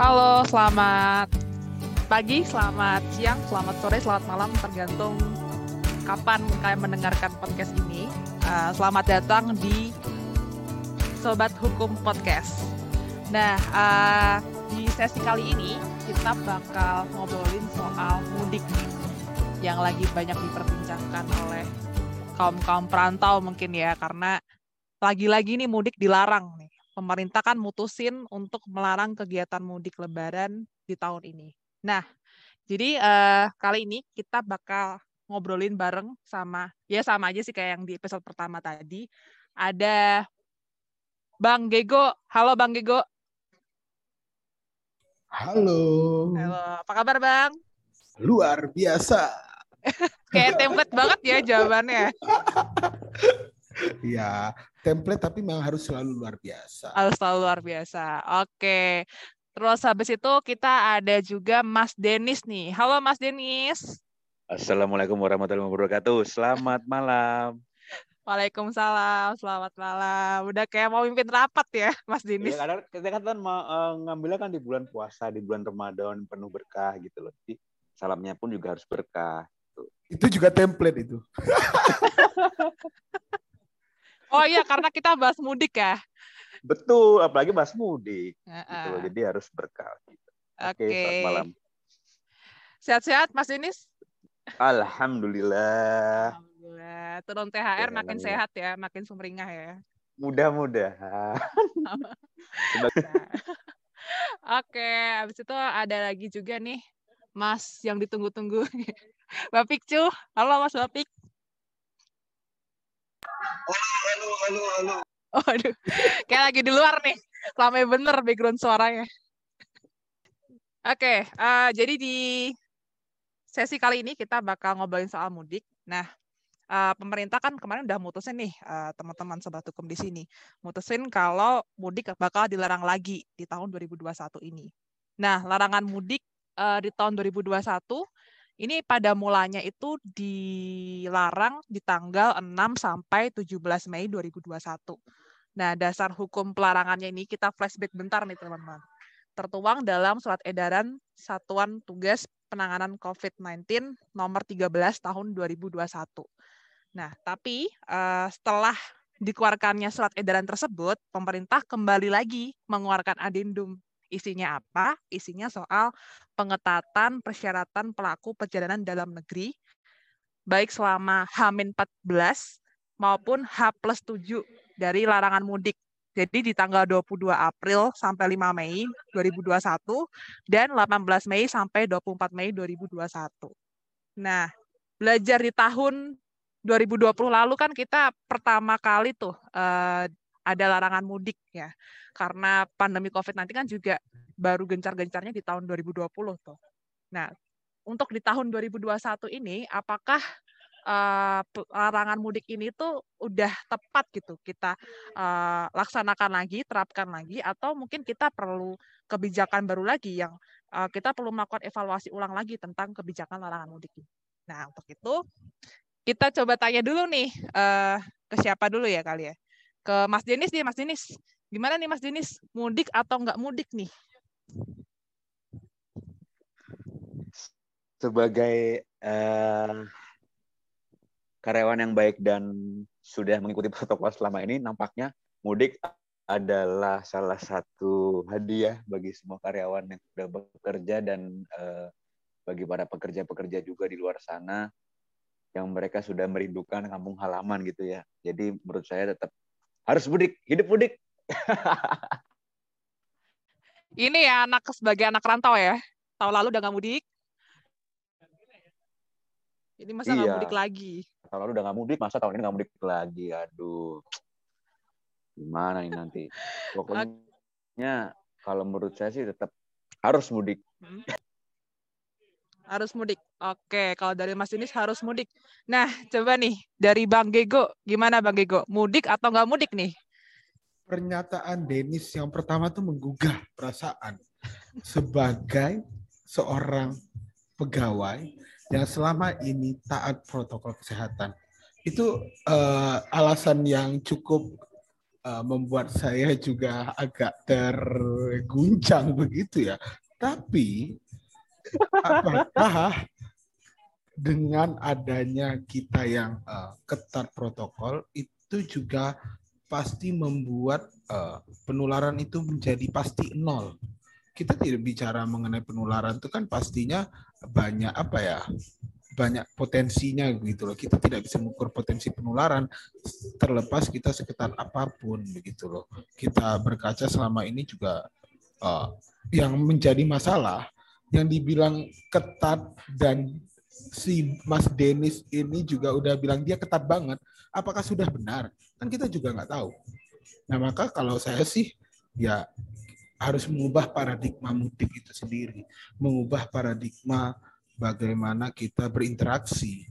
Halo, selamat pagi, selamat siang, selamat sore, selamat malam, tergantung kapan kalian mendengarkan podcast ini. Uh, selamat datang di Sobat Hukum Podcast. Nah, uh, di sesi kali ini kita bakal ngobrolin soal mudik yang lagi banyak diperbincangkan oleh kaum-kaum perantau mungkin ya, karena lagi-lagi nih mudik dilarang nih pemerintah kan mutusin untuk melarang kegiatan mudik lebaran di tahun ini. Nah, jadi uh, kali ini kita bakal ngobrolin bareng sama, ya sama aja sih kayak yang di episode pertama tadi. Ada Bang Gego. Halo Bang Gego. Halo. Halo, apa kabar Bang? Luar biasa. kayak template banget ya jawabannya. Iya, template tapi memang harus selalu luar biasa. Harus selalu luar biasa. Oke. Terus habis itu kita ada juga Mas Denis nih. Halo Mas Denis. Assalamualaikum warahmatullahi wabarakatuh. Selamat malam. Waalaikumsalam, selamat malam. Udah kayak mau mimpin rapat ya, Mas Denis. Ya, karena kita kan uh, ngambilnya kan di bulan puasa, di bulan Ramadan penuh berkah gitu loh. Jadi salamnya pun juga harus berkah. Gitu. Itu juga template itu. Oh iya, karena kita bahas mudik ya. Betul, apalagi bahas mudik. Uh -uh. Gitu Jadi harus berkah. Gitu. Oke, okay. selamat malam. Sehat-sehat, Mas Denis? Alhamdulillah. Alhamdulillah. Turun THR ya, makin ya. sehat ya, makin sumringah ya. Mudah-mudahan. Oke, habis itu ada lagi juga nih Mas yang ditunggu-tunggu. Bapik Cu. Halo Mas Bapik. Halo, halo, halo. Oh, aduh. Kayak lagi di luar nih. Ramai bener background suaranya. Oke, okay, uh, eh, jadi di sesi kali ini kita bakal ngobrolin soal mudik. Nah, uh, pemerintah kan kemarin udah mutusin nih uh, teman-teman sobat hukum di sini, mutusin kalau mudik bakal dilarang lagi di tahun 2021 ini. Nah, larangan mudik uh, di tahun 2021 ini pada mulanya itu dilarang di tanggal 6 sampai 17 Mei 2021. Nah, dasar hukum pelarangannya ini kita flashback bentar nih teman-teman. Tertuang dalam surat edaran Satuan Tugas Penanganan COVID-19 nomor 13 tahun 2021. Nah, tapi uh, setelah dikeluarkannya surat edaran tersebut, pemerintah kembali lagi mengeluarkan adendum Isinya apa? Isinya soal pengetatan persyaratan pelaku perjalanan dalam negeri, baik selama H-14 maupun H plus 7 dari larangan mudik. Jadi di tanggal 22 April sampai 5 Mei 2021 dan 18 Mei sampai 24 Mei 2021. Nah, belajar di tahun 2020 lalu kan kita pertama kali tuh uh, ada larangan mudik ya karena pandemi COVID-19 kan juga baru gencar-gencarnya di tahun 2020 tuh. Nah, untuk di tahun 2021 ini, apakah uh, larangan mudik ini tuh udah tepat gitu kita uh, laksanakan lagi, terapkan lagi, atau mungkin kita perlu kebijakan baru lagi yang uh, kita perlu melakukan evaluasi ulang lagi tentang kebijakan larangan mudik ini. Nah, untuk itu kita coba tanya dulu nih uh, ke siapa dulu ya kali ya. Ke Mas Denis nih, Mas Denis. Gimana nih Mas Denis, mudik atau nggak mudik nih? Sebagai uh, karyawan yang baik dan sudah mengikuti protokol selama ini, nampaknya mudik adalah salah satu hadiah bagi semua karyawan yang sudah bekerja dan uh, bagi para pekerja-pekerja juga di luar sana yang mereka sudah merindukan kampung halaman gitu ya. Jadi menurut saya tetap harus mudik, hidup mudik. Ini ya anak sebagai anak rantau ya. Tahun lalu udah gak mudik. Ini masa iya. gak mudik lagi. Tahun lalu udah gak mudik, masa tahun ini gak mudik lagi. Aduh. Gimana ini nanti? Pokoknya kalau menurut saya sih tetap harus mudik. Hmm. Harus mudik. Oke, kalau dari Mas Dinis harus mudik. Nah, coba nih dari Bang Gego, gimana Bang Gego? Mudik atau nggak mudik nih? pernyataan Denis yang pertama tuh menggugah perasaan sebagai seorang pegawai yang selama ini taat protokol kesehatan. Itu uh, alasan yang cukup uh, membuat saya juga agak terguncang begitu ya. Tapi apakah dengan adanya kita yang uh, ketat protokol itu juga pasti membuat uh, penularan itu menjadi pasti nol. Kita tidak bicara mengenai penularan itu kan pastinya banyak apa ya banyak potensinya gitu loh. Kita tidak bisa mengukur potensi penularan terlepas kita sekitar apa pun begitu loh. Kita berkaca selama ini juga uh, yang menjadi masalah yang dibilang ketat dan si Mas Denis ini juga udah bilang dia ketat banget. Apakah sudah benar? Kan kita juga nggak tahu. Nah maka kalau saya sih ya harus mengubah paradigma mudik itu sendiri, mengubah paradigma bagaimana kita berinteraksi.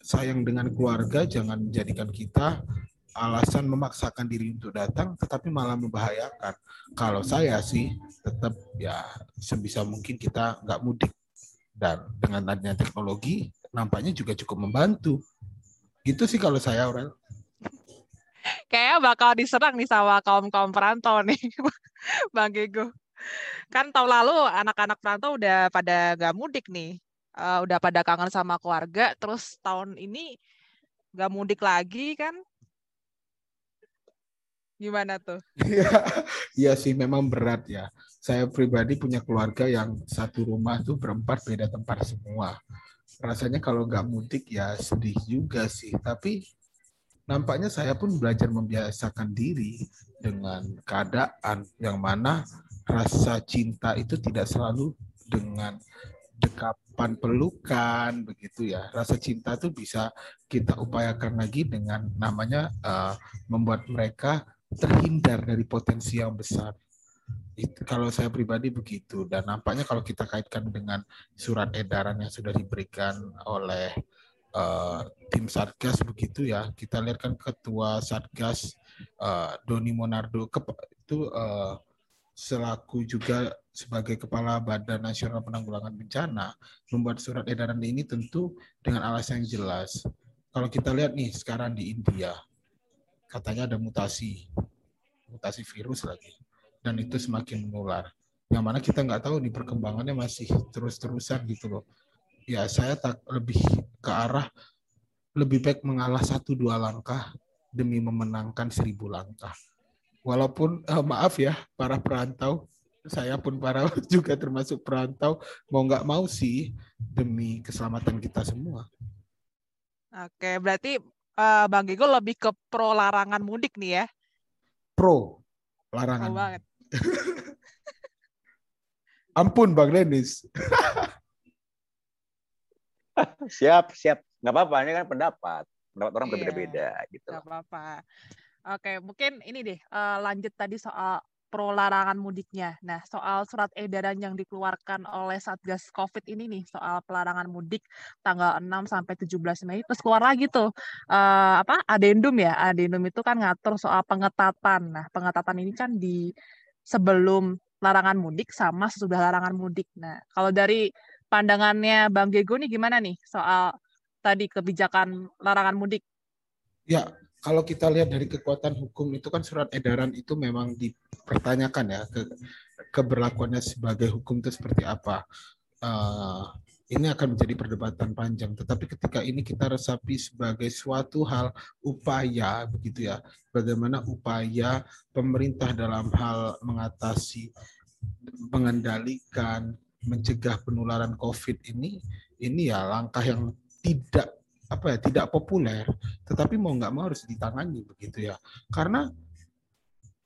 Sayang dengan keluarga jangan menjadikan kita alasan memaksakan diri untuk datang, tetapi malah membahayakan. Kalau saya sih tetap ya sebisa mungkin kita nggak mudik dan dengan adanya teknologi nampaknya juga cukup membantu. Gitu sih kalau saya orang. Kayaknya bakal diserang nih sama kaum-kaum perantau nih, Bang Gego. Kan tahun lalu anak-anak perantau udah pada gak mudik nih. Uh, udah pada kangen sama keluarga, terus tahun ini gak mudik lagi kan. Gimana tuh? Iya, iya sih memang berat ya. Saya pribadi punya keluarga yang satu rumah tuh berempat beda tempat semua. Rasanya kalau nggak mudik ya sedih juga sih. Tapi nampaknya saya pun belajar membiasakan diri dengan keadaan yang mana rasa cinta itu tidak selalu dengan dekapan pelukan begitu ya rasa cinta itu bisa kita upayakan lagi dengan namanya uh, membuat mereka terhindar dari potensi yang besar. Itu, kalau saya pribadi begitu dan nampaknya kalau kita kaitkan dengan surat edaran yang sudah diberikan oleh uh, tim satgas begitu ya kita lihat kan ketua satgas uh, Doni Monardo ke, itu uh, selaku juga sebagai kepala Badan Nasional Penanggulangan Bencana membuat surat edaran ini tentu dengan alasan yang jelas. Kalau kita lihat nih sekarang di India katanya ada mutasi, mutasi virus lagi, dan itu semakin menular. Yang mana kita nggak tahu nih perkembangannya masih terus-terusan gitu loh. Ya saya tak lebih ke arah lebih baik mengalah satu dua langkah demi memenangkan seribu langkah. Walaupun eh, maaf ya para perantau, saya pun para juga termasuk perantau mau nggak mau sih demi keselamatan kita semua. Oke, berarti uh, Bang Gigo lebih ke pro larangan mudik nih ya? Pro larangan. Oh, banget. Ampun Bang Denis. siap, siap. Nggak apa-apa, ini kan pendapat. Pendapat orang iya, berbeda-beda gitu. Nggak apa-apa. Oke, mungkin ini deh, uh, lanjut tadi soal pro larangan mudiknya. Nah, soal surat edaran yang dikeluarkan oleh Satgas Covid ini nih, soal pelarangan mudik tanggal 6 sampai 17 Mei, terus keluar lagi tuh uh, apa? Adendum ya. Adendum itu kan ngatur soal pengetatan. Nah, pengetatan ini kan di sebelum larangan mudik sama sesudah larangan mudik. Nah, kalau dari pandangannya Bang Gego nih gimana nih soal tadi kebijakan larangan mudik? Ya, kalau kita lihat dari kekuatan hukum itu kan surat edaran itu memang dipertanyakan ya ke keberlakuannya sebagai hukum itu seperti apa. Uh, ini akan menjadi perdebatan panjang. Tetapi ketika ini kita resapi sebagai suatu hal upaya begitu ya, bagaimana upaya pemerintah dalam hal mengatasi, mengendalikan, mencegah penularan COVID ini, ini ya langkah yang tidak apa ya tidak populer tetapi mau nggak mau harus ditangani begitu ya karena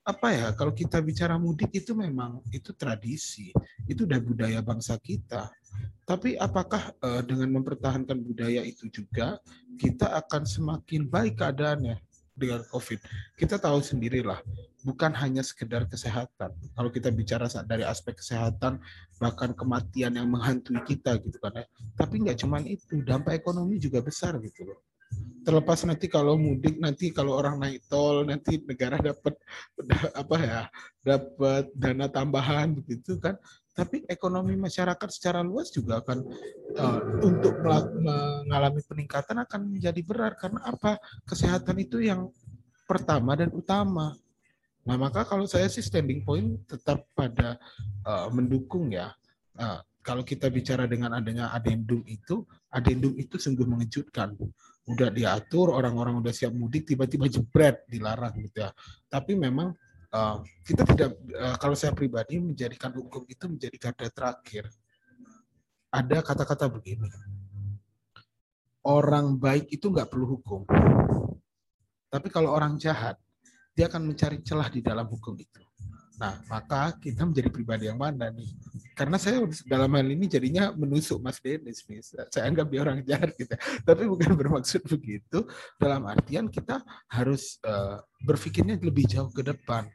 apa ya kalau kita bicara mudik itu memang itu tradisi itu udah budaya bangsa kita tapi apakah uh, dengan mempertahankan budaya itu juga kita akan semakin baik keadaannya dengan COVID kita tahu sendirilah bukan hanya sekedar kesehatan kalau kita bicara dari aspek kesehatan bahkan kematian yang menghantui kita gitu kan ya. Tapi nggak cuma itu, dampak ekonomi juga besar gitu loh. Terlepas nanti kalau mudik nanti kalau orang naik tol nanti negara dapat apa ya dapat dana tambahan begitu kan tapi ekonomi masyarakat secara luas juga akan uh, untuk mengalami peningkatan akan menjadi berat karena apa kesehatan itu yang pertama dan utama Nah, maka kalau saya sih standing point tetap pada uh, mendukung ya. Uh, kalau kita bicara dengan adanya adendum itu, adendum itu sungguh mengejutkan. Udah diatur, orang-orang udah siap mudik, tiba-tiba jebret, dilarang gitu ya. Tapi memang uh, kita tidak, uh, kalau saya pribadi menjadikan hukum itu menjadi garda terakhir. Ada kata-kata begini, orang baik itu nggak perlu hukum. Tapi kalau orang jahat, dia akan mencari celah di dalam hukum itu. Nah, maka kita menjadi pribadi yang mana nih? Karena saya dalam hal ini jadinya menusuk Mas Denis, saya anggap dia orang jahat gitu. Tapi bukan bermaksud begitu. Dalam artian kita harus uh, berpikirnya lebih jauh ke depan.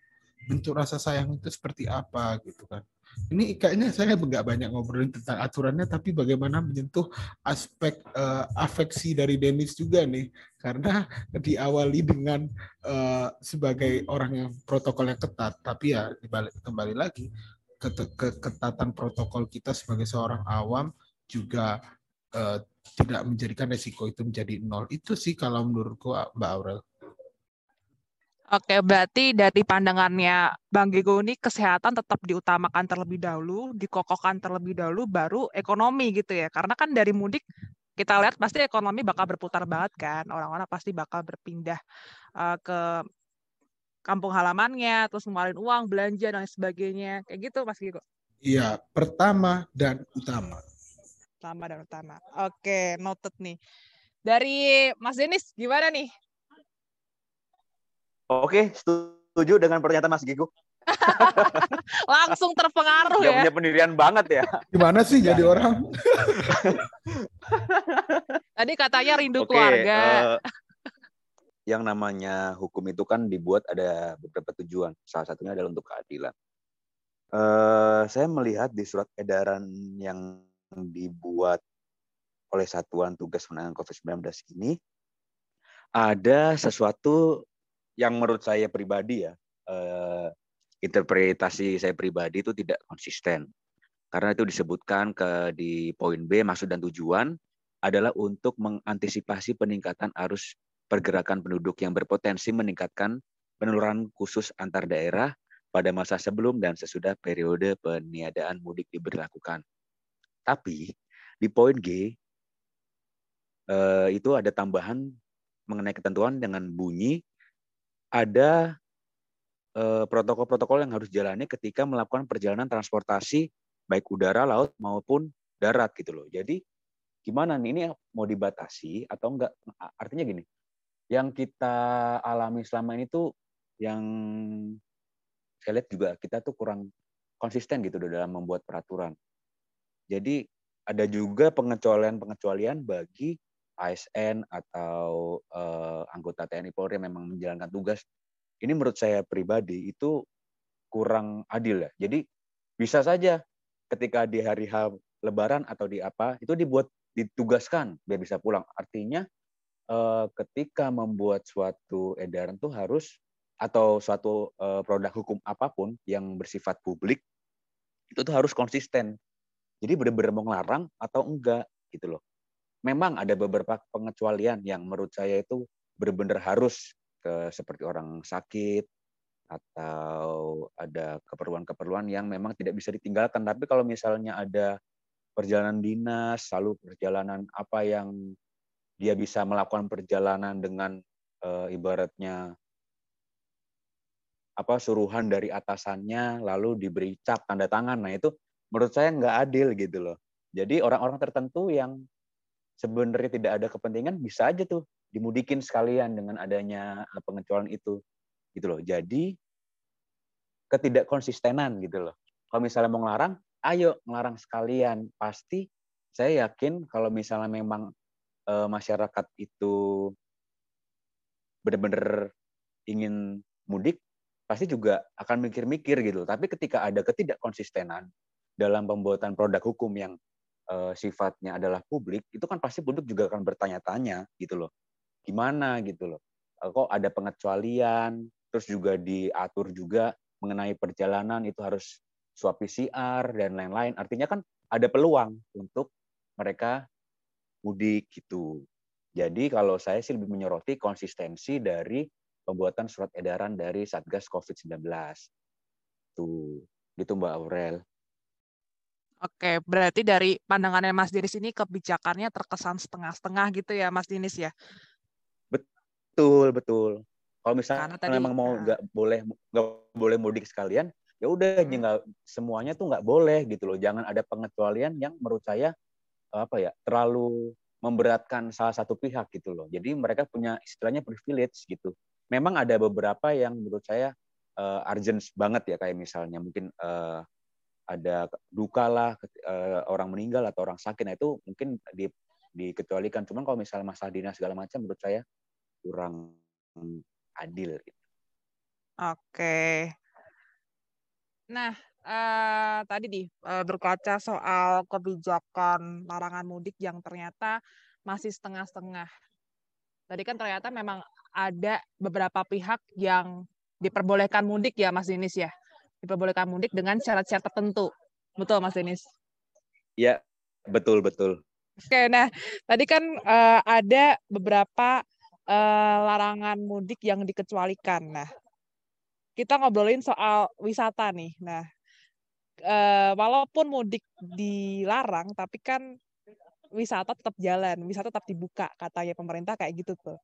Bentuk rasa sayang itu seperti apa gitu kan? Ini kayaknya saya nggak banyak ngobrolin tentang aturannya, tapi bagaimana menyentuh aspek uh, afeksi dari Dennis juga nih, karena diawali dengan uh, sebagai orang yang protokolnya ketat, tapi ya dibalik kembali lagi keketatan protokol kita sebagai seorang awam juga uh, tidak menjadikan resiko itu menjadi nol. Itu sih kalau menurutku Mbak Aurel. Oke, berarti dari pandangannya Bang Gego ini kesehatan tetap diutamakan terlebih dahulu, dikokohkan terlebih dahulu, baru ekonomi gitu ya. Karena kan dari mudik kita lihat pasti ekonomi bakal berputar banget kan. Orang-orang pasti bakal berpindah uh, ke kampung halamannya, terus ngeluarin uang, belanja, dan sebagainya. Kayak gitu Mas Gego. Iya, pertama dan utama. Pertama dan utama. Oke, noted nih. Dari Mas Denis, gimana nih Oke, setuju dengan pernyataan Mas Gigu. Langsung terpengaruh ya. punya pendirian banget ya. Gimana sih jadi orang? Tadi katanya rindu Oke, keluarga. Uh, yang namanya hukum itu kan dibuat ada beberapa tujuan. Salah satunya adalah untuk keadilan. Uh, saya melihat di surat edaran yang dibuat oleh Satuan Tugas Penanganan COVID-19 ini ada sesuatu yang menurut saya pribadi ya uh, interpretasi saya pribadi itu tidak konsisten karena itu disebutkan ke di poin B maksud dan tujuan adalah untuk mengantisipasi peningkatan arus pergerakan penduduk yang berpotensi meningkatkan penularan khusus antar daerah pada masa sebelum dan sesudah periode peniadaan mudik diberlakukan. Tapi di poin G eh, itu ada tambahan mengenai ketentuan dengan bunyi ada eh, protokol-protokol yang harus dijalani ketika melakukan perjalanan transportasi baik udara, laut maupun darat gitu loh. Jadi gimana nih ini mau dibatasi atau enggak? Artinya gini, yang kita alami selama ini tuh yang saya lihat juga kita tuh kurang konsisten gitu dalam membuat peraturan. Jadi ada juga pengecualian-pengecualian bagi ASN atau uh, anggota TNI Polri yang memang menjalankan tugas ini menurut saya pribadi itu kurang adil ya. Jadi bisa saja ketika di hari H Lebaran atau di apa itu dibuat ditugaskan biar bisa pulang. Artinya uh, ketika membuat suatu edaran tuh harus atau suatu uh, produk hukum apa pun yang bersifat publik itu tuh harus konsisten. Jadi benar-benar mau ngelarang atau enggak gitu loh memang ada beberapa pengecualian yang menurut saya itu benar-benar harus ke seperti orang sakit atau ada keperluan-keperluan yang memang tidak bisa ditinggalkan. Tapi kalau misalnya ada perjalanan dinas, lalu perjalanan apa yang dia bisa melakukan perjalanan dengan e, ibaratnya apa suruhan dari atasannya, lalu diberi cap tanda tangan. Nah itu menurut saya nggak adil gitu loh. Jadi orang-orang tertentu yang sebenarnya tidak ada kepentingan bisa aja tuh dimudikin sekalian dengan adanya eh, pengecualian itu gitu loh. Jadi ketidakkonsistenan gitu loh. Kalau misalnya mau ngelarang ayo ngelarang sekalian. Pasti saya yakin kalau misalnya memang e, masyarakat itu benar-benar ingin mudik pasti juga akan mikir-mikir gitu tapi ketika ada ketidakkonsistenan dalam pembuatan produk hukum yang uh, sifatnya adalah publik, itu kan pasti publik juga akan bertanya-tanya gitu loh. Gimana gitu loh. Uh, kok ada pengecualian, terus juga diatur juga mengenai perjalanan itu harus swab PCR dan lain-lain. Artinya kan ada peluang untuk mereka mudik gitu. Jadi kalau saya sih lebih menyoroti konsistensi dari pembuatan surat edaran dari Satgas COVID-19. Tuh, gitu Mbak Aurel. Oke, berarti dari pandangannya Mas Dinis ini kebijakannya terkesan setengah-setengah gitu ya, Mas Dinis ya? Betul, betul. Kalau misalnya Karena tadi- memang mau nah. nggak boleh nggak boleh mudik sekalian, ya udah Hmm. nggak semuanya tuh nggak boleh gitu loh. Jangan ada pengecualian yang menurut saya apa ya terlalu memberatkan salah satu pihak gitu loh. Jadi mereka punya istilahnya privilege gitu. Memang ada beberapa yang menurut saya uh, urgent banget ya kayak misalnya mungkin eh, ada duka lah eh, orang meninggal atau orang sakit nah itu mungkin di, dikecualikan. Cuman kalau misalnya masalah dinas segala macam menurut saya kurang adil. Gitu. Oke. Nah, eh, tadi nih eh, berkaca soal kebijakan larangan mudik yang ternyata masih setengah-setengah. Tadi kan ternyata memang ada beberapa pihak yang diperbolehkan mudik ya, Mas Dinis ya. Diperbolehkan mudik dengan syarat-syarat tertentu. Betul, Mas Dinis? Ya, betul betul. Oke, nah tadi kan eh, ada beberapa eh, larangan mudik yang dikecualikan. Nah, kita ngobrolin soal wisata nih. Nah, eh, walaupun mudik dilarang, tapi kan wisata tetap jalan, wisata tetap dibuka, katanya pemerintah kayak gitu tuh.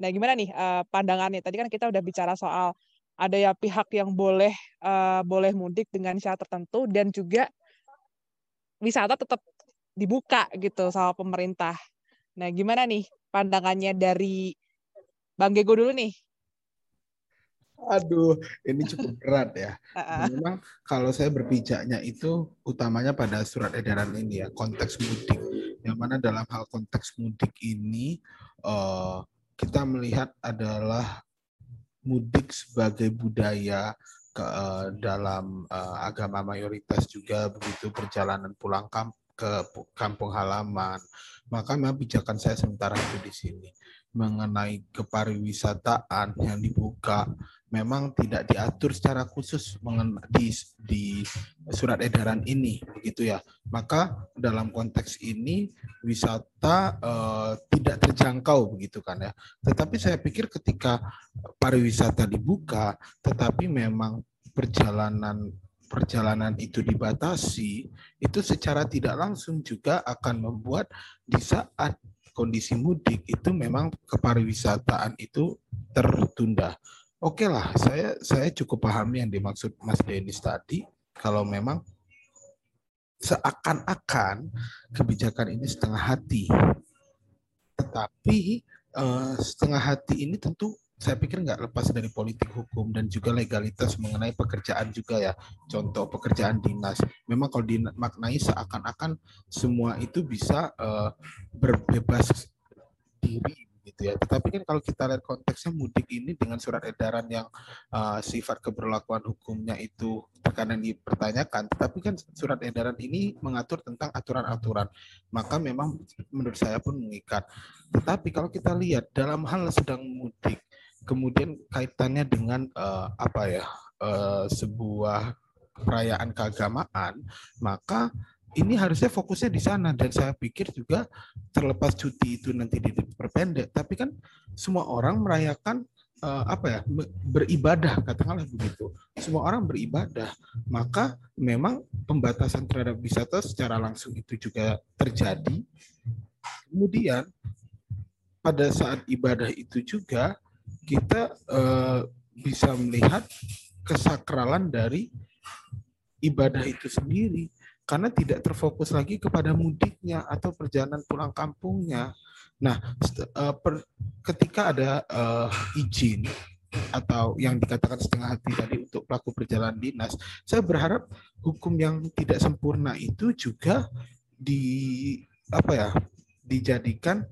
Nah, gimana nih eh, pandangannya? Tadi kan kita udah bicara soal ada ya pihak yang boleh eh, boleh mudik dengan syarat tertentu dan juga wisata tetap dibuka gitu sama pemerintah. Nah, gimana nih pandangannya dari Bang Gego dulu nih? Aduh, ini cukup berat ya. Heeh. Memang kalau saya berpijaknya itu utamanya pada surat edaran ini ya, konteks mudik. Yang mana dalam hal konteks mudik ini eh, kita melihat adalah mudik sebagai budaya ke eh, dalam eh, agama mayoritas juga begitu perjalanan pulang kamp ke pu- kampung halaman. Maka memang pijakan saya sementara itu di sini mengenai kepariwisataan yang dibuka memang tidak diatur secara khusus mengen- di, di surat edaran ini begitu ya. Maka dalam konteks ini wisata eh, tidak terjangkau begitu kan ya. Tetapi saya pikir ketika pariwisata dibuka tetapi memang perjalanan perjalanan itu dibatasi itu secara tidak langsung juga akan membuat di saat kondisi mudik itu memang kepariwisataan itu tertunda Oke lah, saya saya cukup pahami yang dimaksud Mas Denis tadi. Kalau memang seakan-akan kebijakan ini setengah hati, tetapi eh, setengah hati ini tentu saya pikir nggak lepas dari politik hukum dan juga legalitas mengenai pekerjaan juga ya. Contoh pekerjaan dinas. Memang kalau dimaknai seakan-akan semua itu bisa eh, berbebas diri gitu ya. Tetapi kan kalau kita lihat konteksnya mudik ini dengan surat edaran yang uh, sifat keberlakuan hukumnya itu terkadang dipertanyakan, tetapi kan surat edaran ini mengatur tentang aturan-aturan. Maka memang menurut saya pun mengikat. Tetapi kalau kita lihat dalam hal sedang mudik, kemudian kaitannya dengan uh, apa ya? uh, sebuah perayaan keagamaan, maka ini harusnya fokusnya di sana dan saya pikir juga terlepas cuti itu nanti diperpendek tapi kan semua orang merayakan eh, apa ya beribadah katakanlah begitu. Semua orang beribadah maka memang pembatasan terhadap wisata secara langsung itu juga terjadi. Kemudian pada saat ibadah itu juga kita eh, bisa melihat kesakralan dari ibadah itu sendiri karena tidak terfokus lagi kepada mudiknya atau perjalanan pulang kampungnya. Nah, eh, ketika ada eh, izin atau yang dikatakan setengah hati tadi untuk pelaku perjalanan dinas, saya berharap hukum yang tidak sempurna itu juga di apa ya dijadikan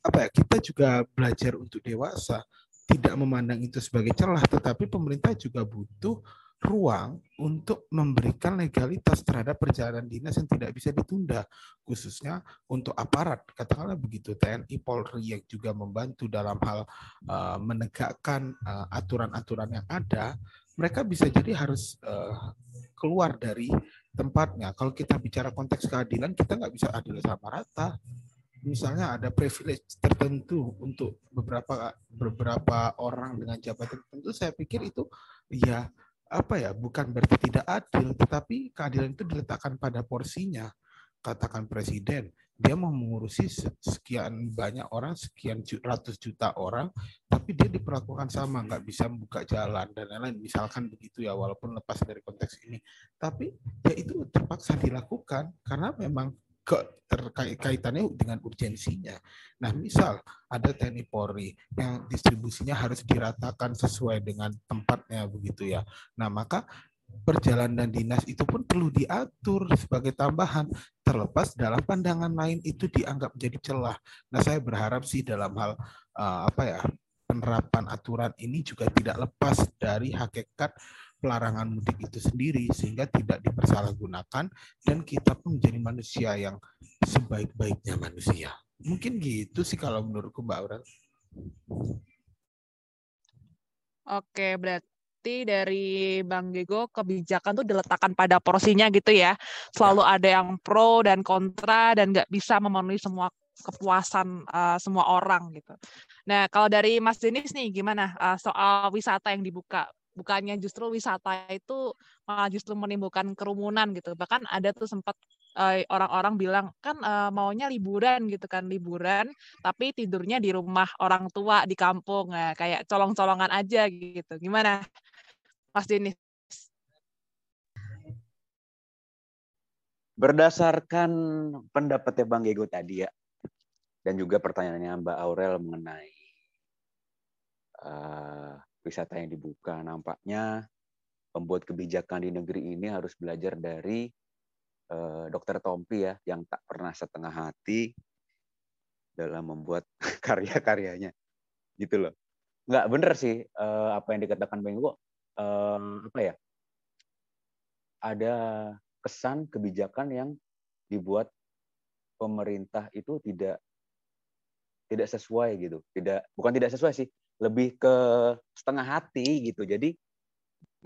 apa ya kita juga belajar untuk dewasa tidak memandang itu sebagai celah tetapi pemerintah juga butuh ruang untuk memberikan legalitas terhadap perjalanan dinas yang tidak bisa ditunda, khususnya untuk aparat, katakanlah begitu TNI, Polri yang juga membantu dalam hal uh, menegakkan uh, aturan-aturan yang ada, mereka bisa jadi harus uh, keluar dari tempatnya. Kalau kita bicara konteks keadilan, kita nggak bisa adil sama rata. misalnya ada privilege tertentu untuk beberapa beberapa orang dengan jabatan tertentu saya pikir itu ya apa ya bukan berarti tidak adil tetapi keadilan itu diletakkan pada porsinya. Katakan presiden dia mau mengurusi sekian banyak orang sekian ratus juta orang tapi dia diperlakukan sama nggak bisa membuka jalan dan lain-lain. Misalkan begitu ya walaupun lepas dari konteks ini. Tapi ya itu terpaksa dilakukan karena memang kaitannya dengan urgensinya. Nah, misal ada TNI Polri yang distribusinya harus diratakan sesuai dengan tempatnya begitu ya. Nah, maka perjalanan dinas itu pun perlu diatur sebagai tambahan terlepas dalam pandangan lain itu dianggap menjadi celah. Nah, saya berharap sih dalam hal uh, apa ya penerapan aturan ini juga tidak lepas dari hakikat pelarangan mudik itu sendiri sehingga tidak dipersalahgunakan dan kita pun menjadi manusia yang sebaik-baiknya manusia. Mungkin gitu sih kalau menurutku Mbak Aurel. Oke, berarti dari Bang Gego kebijakan tuh diletakkan pada porsinya gitu ya. Selalu ya. ada yang pro dan kontra dan nggak bisa memenuhi semua kepuasan uh, semua orang gitu. Nah, kalau dari Mas Denis nih gimana uh, soal wisata yang dibuka? Bukannya justru wisata itu malah justru menimbulkan kerumunan gitu. Bahkan ada tuh sempat eh, orang-orang bilang kan uh, maunya liburan gitu kan liburan, tapi tidurnya di rumah orang tua di kampung, nah, kayak colong-colongan aja gitu. Gimana, Mas Denis? Berdasarkan pendapatnya Bang Gego tadi ya, dan juga pertanyaannya Mbak Aurel mengenai uh, wisata yang dibuka. Nampaknya pembuat kebijakan di negeri ini harus belajar dari uh, Dokter Tompi ya, yang tak pernah setengah hati dalam membuat karya-karyanya, gitu loh. Nggak bener sih uh, apa yang dikatakan Bang Iwo, uh, apa ya? Ada kesan kebijakan yang dibuat pemerintah itu tidak tidak sesuai gitu, tidak bukan tidak sesuai sih, lebih ke setengah hati gitu. Jadi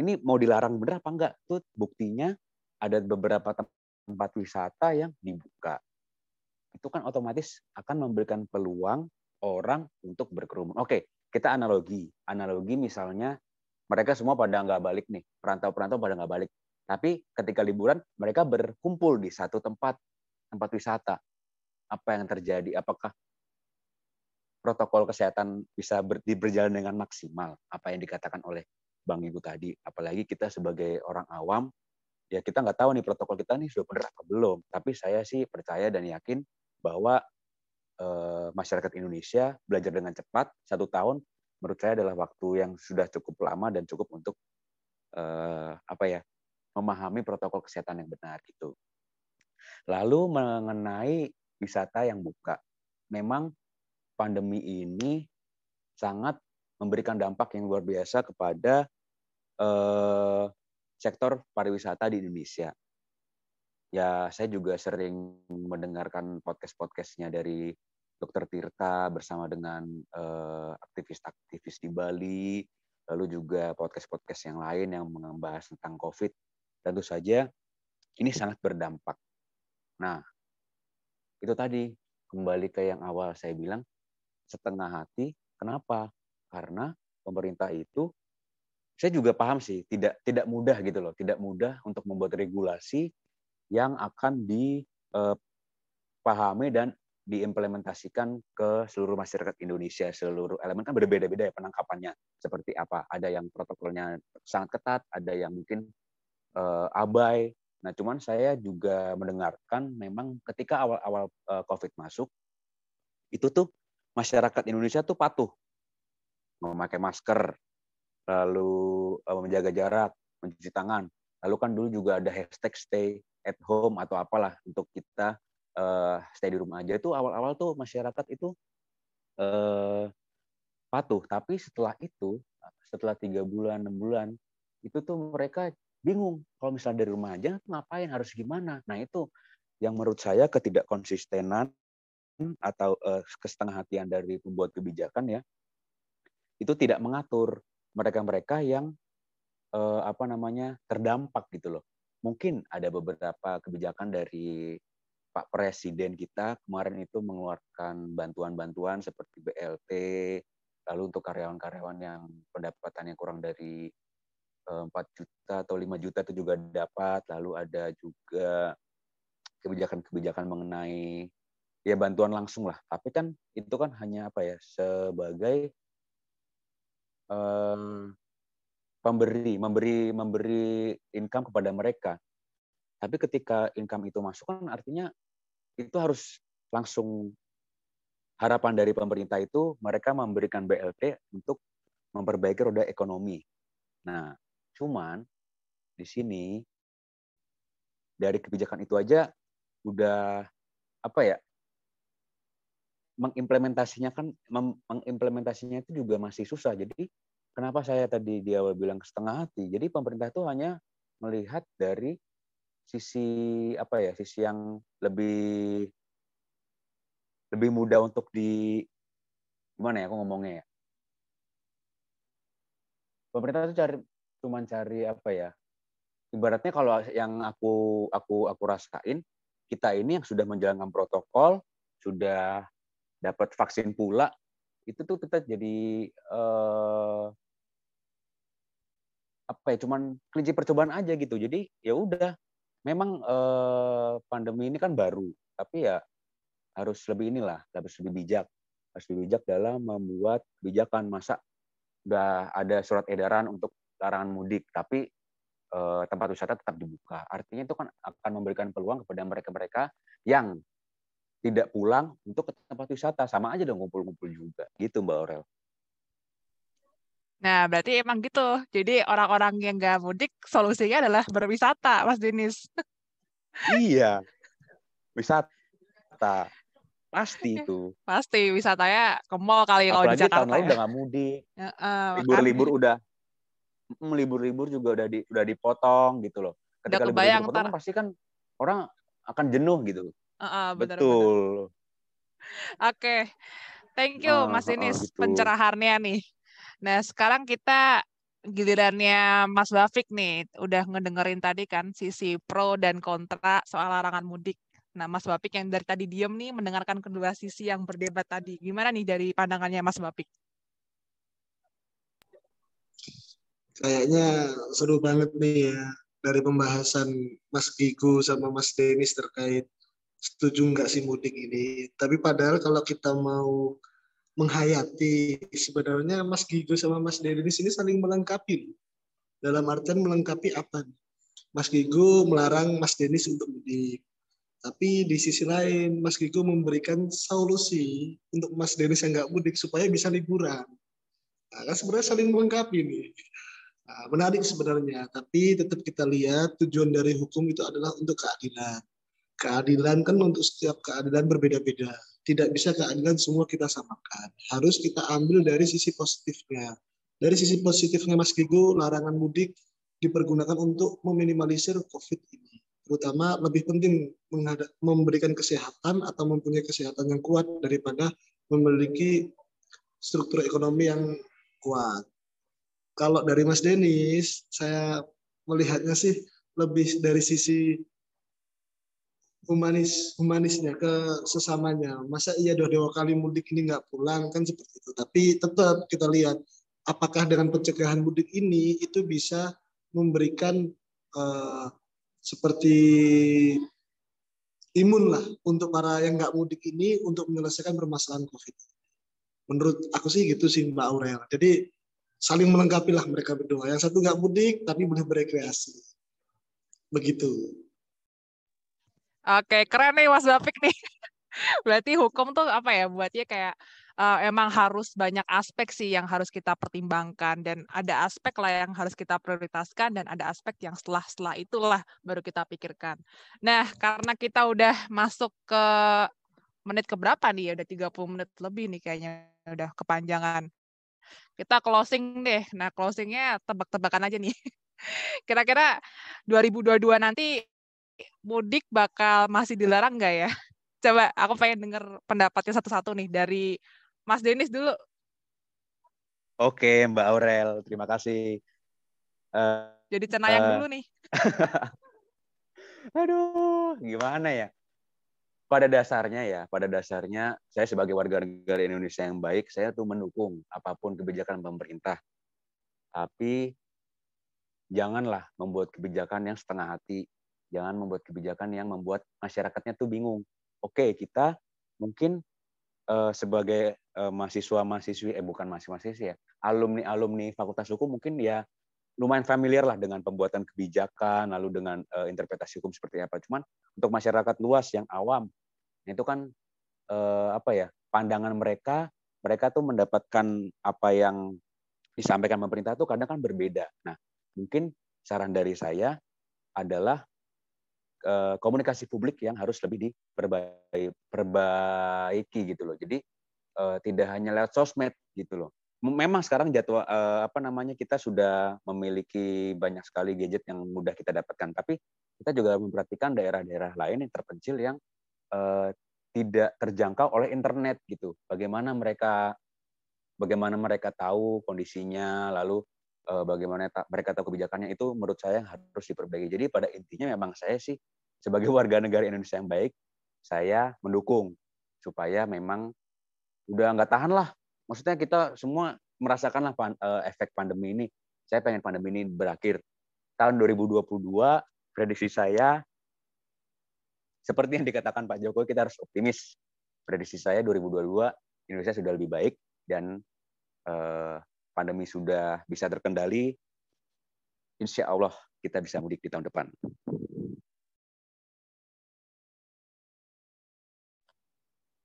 ini mau dilarang bener apa enggak? Tuh buktinya ada beberapa tempat wisata yang dibuka. Itu kan otomatis akan memberikan peluang orang untuk berkerumun. Oke, kita analogi. Analogi misalnya mereka semua pada nggak balik nih, perantau-perantau pada nggak balik. Tapi ketika liburan mereka berkumpul di satu tempat tempat wisata. Apa yang terjadi? Apakah protokol kesehatan bisa ber, berjalan dengan maksimal apa yang dikatakan oleh Bang Ibu tadi. Apalagi kita sebagai orang awam ya kita nggak tahu nih protokol kita nih sudah benar apa belum. Tapi saya sih percaya dan yakin bahwa eh, masyarakat Indonesia belajar dengan cepat. Satu tahun menurut saya adalah waktu yang sudah cukup lama dan cukup untuk eh, apa ya memahami protokol kesehatan yang benar gitu. Lalu mengenai wisata yang buka. Memang pandemi ini sangat memberikan dampak yang luar biasa kepada eh, sektor pariwisata di Indonesia. Ya, saya juga sering mendengarkan podcast-podcastnya dari Dr. Tirta bersama dengan eh, aktivis-aktivis di Bali, lalu juga podcast-podcast yang lain yang membahas tentang COVID. Tentu saja ini sangat berdampak. Nah, itu tadi kembali ke yang awal saya bilang, setengah hati. Kenapa? Karena pemerintah itu saya juga paham sih tidak tidak mudah gitu loh, tidak mudah untuk membuat regulasi yang akan dipahami eh, dan diimplementasikan ke seluruh masyarakat Indonesia. Seluruh elemen kan berbeda-beda ya penangkapannya. Seperti apa? Ada yang protokolnya sangat ketat, ada yang mungkin uh, abai. Nah, cuman saya juga mendengarkan memang ketika awal-awal uh, COVID masuk, itu tuh masyarakat Indonesia tuh patuh memakai masker, lalu eh, menjaga jarak, mencuci tangan. Lalu kan dulu juga ada hashtag stay at home atau apalah untuk kita uh, stay di rumah aja. Itu awal-awal tuh masyarakat itu uh, patuh. Tapi setelah itu, setelah tiga bulan, enam bulan, itu tuh mereka bingung. Kalau misalnya dari rumah aja, ngapain, harus gimana? Nah itu yang menurut saya ketidakkonsistenan atau uh, kesetengah-hatian dari pembuat kebijakan ya itu tidak mengatur mereka-mereka yang uh, apa namanya terdampak gitu loh. Mungkin ada beberapa kebijakan dari Pak Presiden kita kemarin itu mengeluarkan bantuan-bantuan seperti BLT, lalu untuk karyawan-karyawan yang pendapatannya kurang dari 4 eh, juta atau 5 juta itu juga dapat, lalu ada juga kebijakan-kebijakan mengenai ya bantuan langsung lah. Tapi kan itu kan hanya apa ya sebagai um, pemberi, memberi memberi income kepada mereka. Tapi ketika income itu masuk kan artinya itu harus langsung harapan dari pemerintah itu mereka memberikan BLT untuk memperbaiki roda ekonomi. Nah, cuman di sini dari kebijakan itu aja udah apa ya mengimplementasinya kan mengimplementasinya itu juga masih susah. Jadi kenapa saya tadi di awal bilang setengah hati? Jadi pemerintah itu hanya melihat dari sisi apa ya sisi yang lebih lebih mudah untuk di gimana ya aku ngomongnya ya pemerintah itu cari cuma cari apa ya ibaratnya kalau yang aku aku aku rasain kita ini yang sudah menjalankan protokol sudah dapat vaksin pula itu tuh kita jadi eh, apa ya cuman kelinci percobaan aja gitu jadi ya udah memang eh, pandemi ini kan baru, tapi ya harus lebih inilah, harus lebih bijak, harus lebih bijak dalam membuat kebijakan. Masa udah ada surat edaran untuk larangan mudik, tapi eh, tempat wisata tetap dibuka. Artinya itu kan akan memberikan peluang kepada mereka-mereka yang tidak pulang untuk ke tempat wisata. Sama aja dong ngumpul-ngumpul juga. Gitu Mbak Aurel. Nah, berarti emang gitu. Jadi orang-orang yang nggak mudik, solusinya adalah berwisata, Mas Denis. iya, wisata. Pasti itu. Pasti, wisatanya ke mall kali kalau di Jakarta. tahun lalu ya. udah nggak mudik. Libur-libur uh, udah, libur-libur juga udah di, udah dipotong gitu loh. Ketika libur-libur pasti kan orang akan jenuh gitu. Uh, uh, bener, Betul. Oke, okay. thank you uh, Mas Denis uh, gitu. pencerahannya nih. Nah, sekarang kita gilirannya Mas Bafik nih, udah ngedengerin tadi kan sisi pro dan kontra soal larangan mudik. Nah, Mas Bapik yang dari tadi diem nih mendengarkan kedua sisi yang berdebat tadi. Gimana nih dari pandangannya Mas Bapik? Kayaknya seru banget nih ya dari pembahasan Mas Gigu sama Mas Denis terkait setuju nggak sih mudik ini. Tapi padahal kalau kita mau menghayati sebenarnya Mas Gigo sama Mas Dedi di sini saling melengkapi. Dalam artian melengkapi apa? Mas Gigo melarang Mas Denis untuk mudik. Tapi di sisi lain, Mas Gigo memberikan solusi untuk Mas Denis yang nggak mudik supaya bisa liburan. Nah, kan sebenarnya saling melengkapi nih. Nah, menarik sebenarnya, tapi tetap kita lihat tujuan dari hukum itu adalah untuk keadilan. Keadilan kan untuk setiap keadilan berbeda-beda tidak bisa keadilan semua kita samakan. Harus kita ambil dari sisi positifnya. Dari sisi positifnya Mas Gigo, larangan mudik dipergunakan untuk meminimalisir COVID ini. Terutama lebih penting memberikan kesehatan atau mempunyai kesehatan yang kuat daripada memiliki struktur ekonomi yang kuat. Kalau dari Mas Denis, saya melihatnya sih lebih dari sisi humanis humanisnya ke sesamanya masa iya dua dua kali mudik ini nggak pulang kan seperti itu tapi tetap kita lihat apakah dengan pencegahan mudik ini itu bisa memberikan uh, seperti imun lah untuk para yang nggak mudik ini untuk menyelesaikan permasalahan COVID. Menurut aku sih gitu sih Mbak Aurel. Jadi saling melengkapi lah mereka berdua. Yang satu nggak mudik tapi boleh berekreasi. Begitu. Oke, keren nih Mas Bapik nih. Berarti hukum tuh apa ya buatnya kayak uh, emang harus banyak aspek sih yang harus kita pertimbangkan dan ada aspek lah yang harus kita prioritaskan dan ada aspek yang setelah-setelah itulah baru kita pikirkan. Nah, karena kita udah masuk ke menit ke berapa nih ya udah 30 menit lebih nih kayaknya udah kepanjangan. Kita closing deh. Nah, closingnya tebak-tebakan aja nih. Kira-kira 2022 nanti mudik bakal masih dilarang nggak ya? Coba aku pengen denger pendapatnya satu-satu nih dari Mas Denis dulu. Oke, Mbak Aurel, terima kasih. Uh, Jadi cenayang uh, dulu nih. Aduh, gimana ya? pada dasarnya ya, pada dasarnya saya sebagai warga negara Indonesia yang baik, saya tuh mendukung apa pun kebijakan pemerintah. Tapi janganlah membuat kebijakan yang setengah hati, jangan membuat kebijakan yang membuat masyarakatnya tuh bingung. Oke, kita mungkin uh, sebagai uh, mahasiswa-mahasiswi eh bukan mahasiswa-mahasiswi ya, alumni-alumni Fakultas Hukum mungkin ya lumayan familiar lah dengan pembuatan kebijakan lalu dengan uh, interpretasi hukum seperti apa. Cuman untuk masyarakat luas yang awam itu kan uh, apa ya pandangan mereka mereka tuh mendapatkan apa yang disampaikan pemerintah tuh kadang kan berbeda. Nah mungkin saran dari saya adalah komunikasi publik yang harus lebih diperbaiki gitu loh. Jadi uh, tidak hanya lewat sosmed gitu loh. Memang sekarang jadwal uh, apa namanya kita sudah memiliki banyak sekali gadget yang mudah kita dapatkan, tapi kita juga memperhatikan daerah-daerah lain yang terpencil yang tidak terjangkau oleh internet gitu. Bagaimana mereka bagaimana mereka tahu kondisinya, lalu bagaimana ta mereka tahu kebijakannya itu menurut saya harus diperbaiki. Jadi pada intinya memang saya sih sebagai warga negara Indonesia yang baik, saya mendukung supaya memang udah nggak tahan lah. Maksudnya kita semua merasakanlah pan, uh, efek pandemi ini. Saya pengen pandemi ini berakhir. Tahun 2022, prediksi saya seperti yang dikatakan Pak Jokowi, kita harus optimis. Prediksi saya 2022 Indonesia sudah lebih baik dan eh, pandemi sudah bisa terkendali. Insya Allah kita bisa mudik di tahun depan.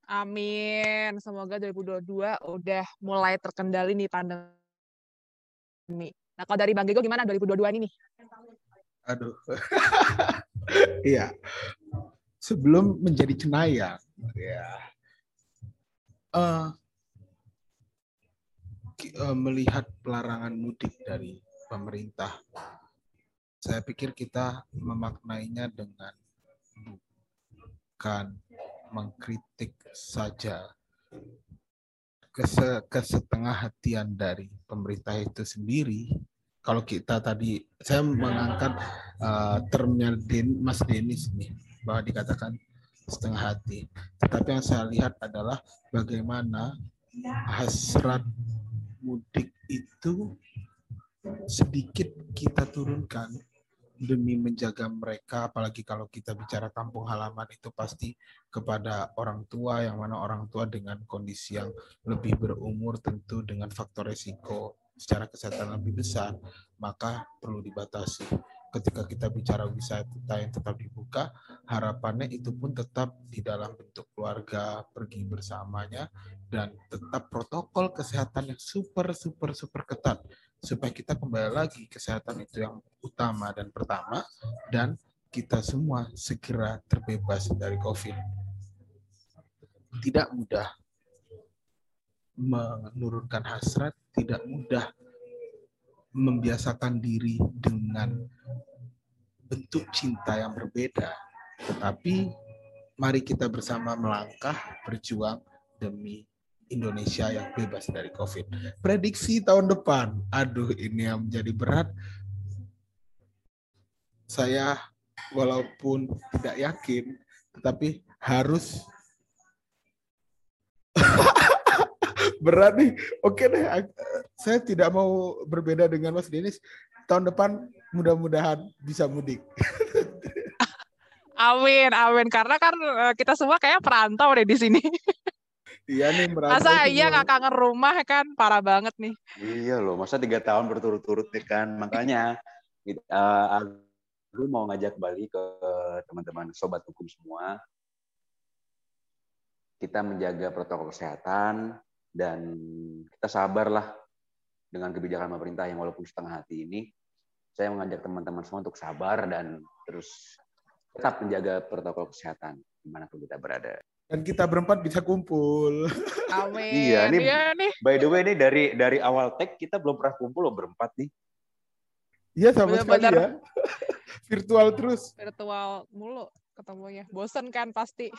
Amin. Semoga 2022 udah mulai terkendali nih pandemi. Nah, kalau dari Bang Gego gimana 2022 ini nih? Aduh. Iya sebelum menjadi cenayang ya uh, melihat pelarangan mudik dari pemerintah. Saya pikir kita memaknainya dengan bukan mengkritik saja. Kese kesetengah hatian dari pemerintah itu sendiri. Kalau kita tadi saya mengangkat uh, termnya Den, Mas Denis nih bahwa dikatakan setengah hati. Tetapi yang saya lihat adalah bagaimana hasrat mudik itu sedikit kita turunkan demi menjaga mereka apalagi kalau kita bicara kampung halaman itu pasti kepada orang tua yang mana orang tua dengan kondisi yang lebih berumur tentu dengan faktor resiko secara kesehatan lebih besar maka perlu dibatasi ketika kita bicara wisata yang tetap dibuka, harapannya itu pun tetap di dalam bentuk keluarga, pergi bersamanya, dan tetap protokol kesehatan yang super, super, super ketat. Supaya kita kembali lagi, kesehatan itu yang utama dan pertama, dan kita semua segera terbebas dari COVID. Tidak mudah menurunkan hasrat, tidak mudah membiasakan diri dengan bentuk cinta yang berbeda. Tetapi mari kita bersama melangkah berjuang demi Indonesia yang bebas dari COVID. Prediksi tahun depan, aduh ini yang menjadi berat. Saya walaupun tidak yakin, tetapi harus berat nih. Oke deh, saya tidak mau berbeda dengan Mas Denis. Tahun depan mudah-mudahan bisa mudik. amin, amin. Karena kan eh, kita semua kayak perantau deh di sini. Iya nih merantau. Masa iya nggak kangen rumah kan parah banget nih. Iya loh, masa tiga tahun berturut-turut nih kan. Makanya uh, aku mau ngajak balik ke teman-teman sobat hukum semua. Kita menjaga protokol kesehatan, dan kita sabarlah dengan kebijakan pemerintah yang walaupun setengah hati ini saya mengajak teman-teman semua untuk sabar dan terus tetap menjaga protokol kesehatan di mana pun kita berada. Dan kita berempat bisa kumpul. Amin. iya, nih, iya nih. By the way, ini dari dari awal tag kita belum pernah kumpul loh berempat nih. Iya sama Bener, sekali ya. Virtual terus. Virtual mulu ketemunya. Bosen kan pasti.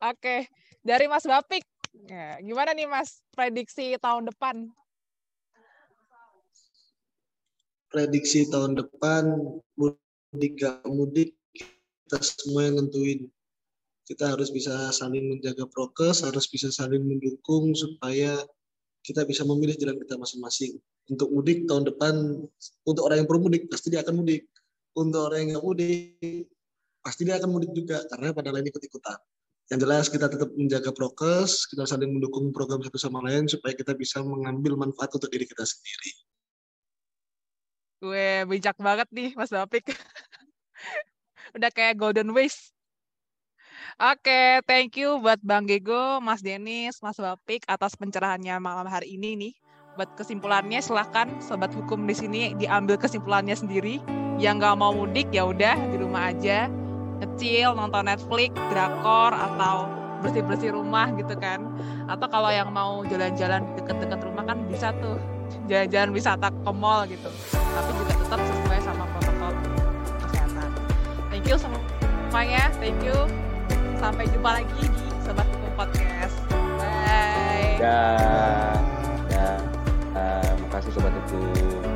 Oke, dari Mas Bapik Ya, gimana nih Mas prediksi tahun depan? Prediksi tahun depan mudik gak mudik kita semua yang nentuin. kita harus bisa saling menjaga prokes, harus bisa saling mendukung supaya kita bisa memilih jalan kita masing-masing. Untuk mudik tahun depan, untuk orang yang perlu mudik pasti dia akan mudik. Untuk orang yang nggak mudik pasti dia akan mudik juga karena pada lain ikut-ikutan. Yang jelas kita tetap menjaga prokes, kita saling mendukung program satu sama lain supaya kita bisa mengambil manfaat untuk diri kita sendiri. Gue bijak banget nih Mas Bapik. Udah kayak golden waste. Oke, okay, thank you buat Bang Gego, Mas Denis, Mas Bapik atas pencerahannya malam hari ini nih. Buat kesimpulannya silahkan sobat hukum di sini diambil kesimpulannya sendiri. Yang nggak mau mudik ya udah di rumah aja kecil nonton Netflix, drakor atau bersih-bersih rumah gitu kan. Atau kalau yang mau jalan-jalan deket-deket rumah kan bisa tuh jalan-jalan wisata ke mall gitu. Tapi juga tetap sesuai sama protokol kesehatan. Thank you semuanya. Thank you. Sampai jumpa lagi di Sobat Hukum Podcast. Bye. Ya. Ya. Uh, makasih Sobat Hukum.